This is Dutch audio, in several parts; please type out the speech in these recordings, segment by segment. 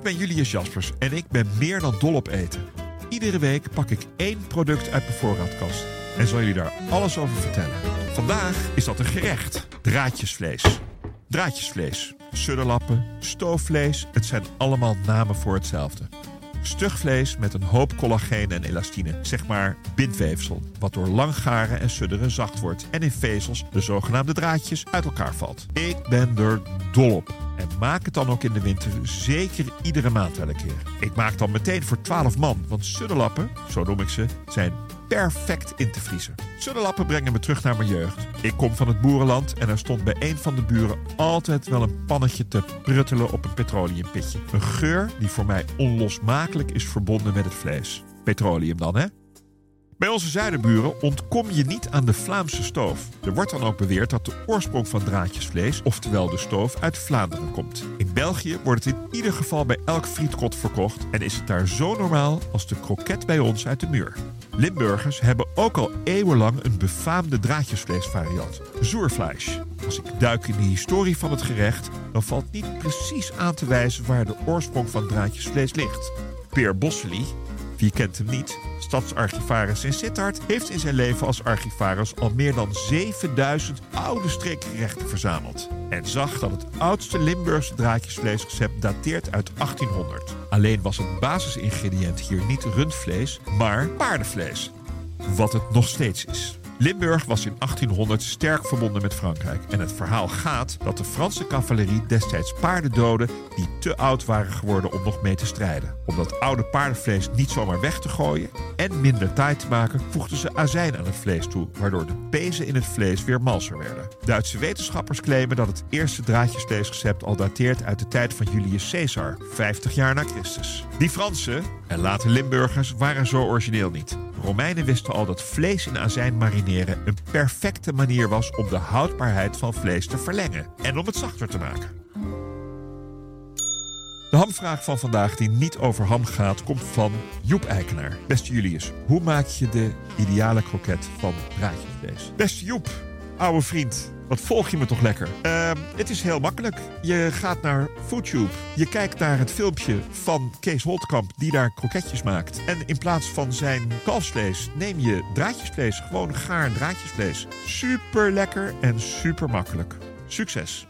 Ik ben Julius Jaspers en ik ben meer dan dol op eten. Iedere week pak ik één product uit mijn voorraadkast en zal jullie daar alles over vertellen. Vandaag is dat een gerecht: draadjesvlees. Draadjesvlees, sudderlappen, stoofvlees, het zijn allemaal namen voor hetzelfde. Stug vlees met een hoop collageen en elastine, zeg maar bindweefsel, wat door lang garen en sudderen zacht wordt en in vezels, de zogenaamde draadjes, uit elkaar valt. Ik ben er dol op. En maak het dan ook in de winter zeker iedere maand wel een keer. Ik maak dan meteen voor 12 man, want sudderlappen, zo noem ik ze, zijn perfect in te vriezen. Sudderlappen brengen me terug naar mijn jeugd. Ik kom van het boerenland en er stond bij een van de buren altijd wel een pannetje te pruttelen op een petroleumpitje. Een geur die voor mij onlosmakelijk is verbonden met het vlees. Petroleum dan, hè? Bij onze zuidenburen ontkom je niet aan de Vlaamse stoof. Er wordt dan ook beweerd dat de oorsprong van draadjesvlees, oftewel de stoof, uit Vlaanderen komt. In België wordt het in ieder geval bij elk frietkot verkocht en is het daar zo normaal als de kroket bij ons uit de muur. Limburgers hebben ook al eeuwenlang een befaamde draadjesvleesvariant, zoervlees. Als ik duik in de historie van het gerecht, dan valt niet precies aan te wijzen waar de oorsprong van draadjesvlees ligt. Peer Bossely, wie kent hem niet? Stadsarchivaris in Sittard heeft in zijn leven als archivaris al meer dan 7000 oude streekgerechten verzameld. En zag dat het oudste Limburgse draadjesvleesrecept dateert uit 1800. Alleen was het basisingrediënt hier niet rundvlees, maar paardenvlees. Wat het nog steeds is. Limburg was in 1800 sterk verbonden met Frankrijk. En het verhaal gaat dat de Franse cavalerie destijds paarden doodde die te oud waren geworden om nog mee te strijden. Om dat oude paardenvlees niet zomaar weg te gooien en minder taai te maken, voegden ze azijn aan het vlees toe, waardoor de pezen in het vlees weer malser werden. Duitse wetenschappers claimen dat het eerste draadjesvleesrecept al dateert uit de tijd van Julius Caesar, 50 jaar na Christus. Die Fransen en later Limburgers waren zo origineel niet. Romeinen wisten al dat vlees in azijn marineren een perfecte manier was om de houdbaarheid van vlees te verlengen en om het zachter te maken. De hamvraag van vandaag, die niet over ham gaat, komt van Joep Eikenaar. Beste Julius, hoe maak je de ideale kroket van draadjesvlees? Beste Joep, oude vriend, wat volg je me toch lekker? Ehm, het is heel makkelijk. Je gaat naar FoodTube. Je kijkt naar het filmpje van Kees Holtkamp die daar kroketjes maakt. En in plaats van zijn kalfsvlees neem je draadjesvlees. Gewoon gaar draadjesvlees. Super lekker en super makkelijk. Succes!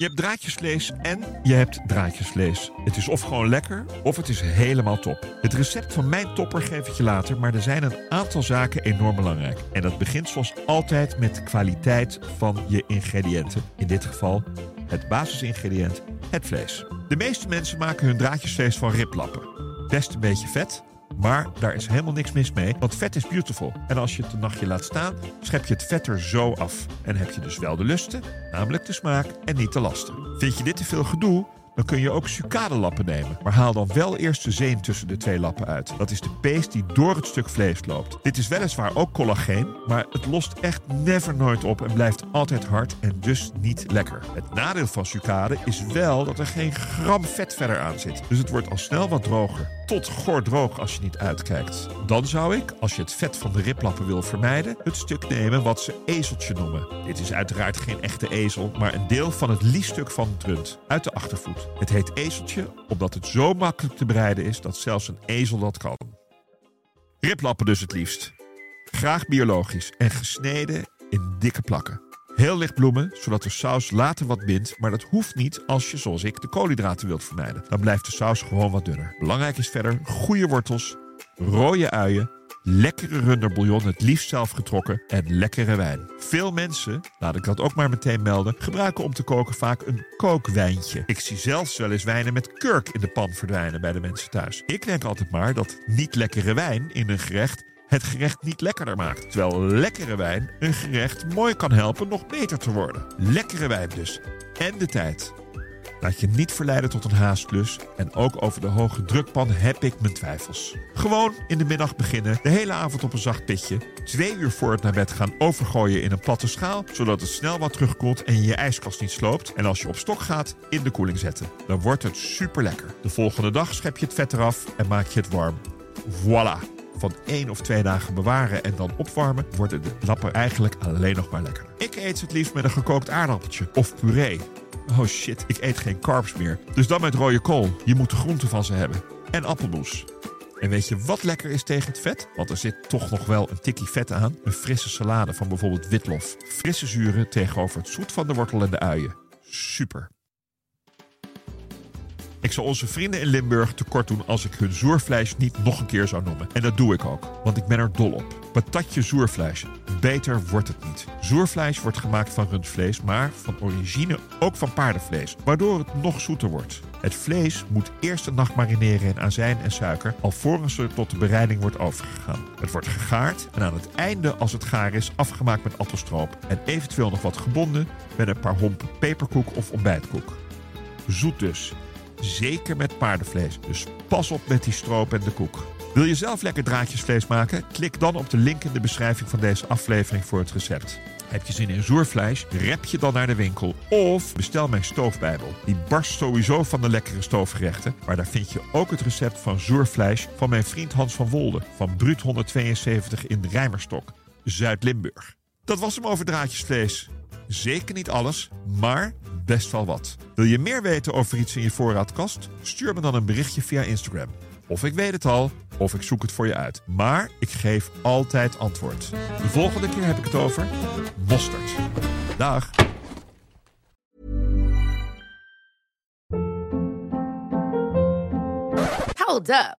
Je hebt draadjesvlees en je hebt draadjesvlees. Het is of gewoon lekker, of het is helemaal top. Het recept van mijn topper geef ik je later, maar er zijn een aantal zaken enorm belangrijk. En dat begint zoals altijd met de kwaliteit van je ingrediënten. In dit geval het basisingrediënt, het vlees. De meeste mensen maken hun draadjesvlees van riplappen. Best een beetje vet, maar daar is helemaal niks mis mee, want vet is beautiful. En als je het een nachtje laat staan, schep je het vet er zo af. En heb je dus wel de lusten, namelijk de smaak en niet de lasten. Vind je dit te veel gedoe? Dan kun je ook sucadelappen nemen. Maar haal dan wel eerst de zeen tussen de twee lappen uit. Dat is de pees die door het stuk vlees loopt. Dit is weliswaar ook collageen, maar het lost echt never nooit op en blijft altijd hard en dus niet lekker. Het nadeel van sucade is wel dat er geen gram vet verder aan zit. Dus het wordt al snel wat droger. Tot gordroog als je niet uitkijkt. Dan zou ik, als je het vet van de riplappen wil vermijden, het stuk nemen wat ze ezeltje noemen. Dit is uiteraard geen echte ezel, maar een deel van het liestuk van het rund, uit de achtervoet. Het heet ezeltje omdat het zo makkelijk te bereiden is dat zelfs een ezel dat kan. Riplappen dus het liefst. Graag biologisch en gesneden in dikke plakken. Heel licht bloemen, zodat de saus later wat bindt, maar dat hoeft niet als je, zoals ik, de koolhydraten wilt vermijden. Dan blijft de saus gewoon wat dunner. Belangrijk is verder goede wortels, rode uien, Lekkere runderbouillon, het liefst zelf getrokken en lekkere wijn. Veel mensen, laat ik dat ook maar meteen melden, gebruiken om te koken vaak een kookwijntje. Ik zie zelfs wel eens wijnen met kurk in de pan verdwijnen bij de mensen thuis. Ik denk altijd maar dat niet lekkere wijn in een gerecht het gerecht niet lekkerder maakt. Terwijl lekkere wijn een gerecht mooi kan helpen nog beter te worden. Lekkere wijn dus. En de tijd. Laat je niet verleiden tot een haastklus. En ook over de hoge drukpan heb ik mijn twijfels. Gewoon in de middag beginnen, de hele avond op een zacht pitje. Twee uur voor het naar bed gaan overgooien in een platte schaal, zodat het snel wat terugkoelt en je je ijskast niet sloopt. En als je op stok gaat, in de koeling zetten. Dan wordt het super lekker. De volgende dag schep je het vet eraf en maak je het warm. Voilà van één of twee dagen bewaren en dan opwarmen, worden de lappen eigenlijk alleen nog maar lekker. Ik eet het liefst met een gekookt aardappeltje of puree. Oh shit, ik eet geen carbs meer. Dus dan met rode kool. Je moet de groenten van ze hebben. En appelmoes. En weet je wat lekker is tegen het vet? Want er zit toch nog wel een tikkie vet aan. Een frisse salade van bijvoorbeeld witlof. Frisse zuren tegenover het zoet van de wortel en de uien. Super. Ik zou onze vrienden in Limburg tekort doen als ik hun zoervlees niet nog een keer zou noemen. En dat doe ik ook, want ik ben er dol op. Patatje zoervlees. Beter wordt het niet. Zoervlees wordt gemaakt van rundvlees, maar van origine ook van paardenvlees, waardoor het nog zoeter wordt. Het vlees moet eerst een nacht marineren in azijn en suiker, alvorens er tot de bereiding wordt overgegaan. Het wordt gegaard en aan het einde, als het gaar is, afgemaakt met appelstroop en eventueel nog wat gebonden met een paar hompen peperkoek of ontbijtkoek. Zoet dus. Zeker met paardenvlees. Dus pas op met die stroop en de koek. Wil je zelf lekker draadjesvlees maken? Klik dan op de link in de beschrijving van deze aflevering voor het recept. Heb je zin in zoervlees? Rep je dan naar de winkel. Of bestel mijn stoofbijbel. Die barst sowieso van de lekkere stoofgerechten. Maar daar vind je ook het recept van zoervlees van mijn vriend Hans van Wolde. Van Bruut 172 in Rijmerstok, Zuid-Limburg. Dat was hem over draadjesvlees. Zeker niet alles, maar best wel wat. Wil je meer weten over iets in je voorraadkast? Stuur me dan een berichtje via Instagram. Of ik weet het al, of ik zoek het voor je uit. Maar ik geef altijd antwoord. De volgende keer heb ik het over mosterd. Dag. Hold up.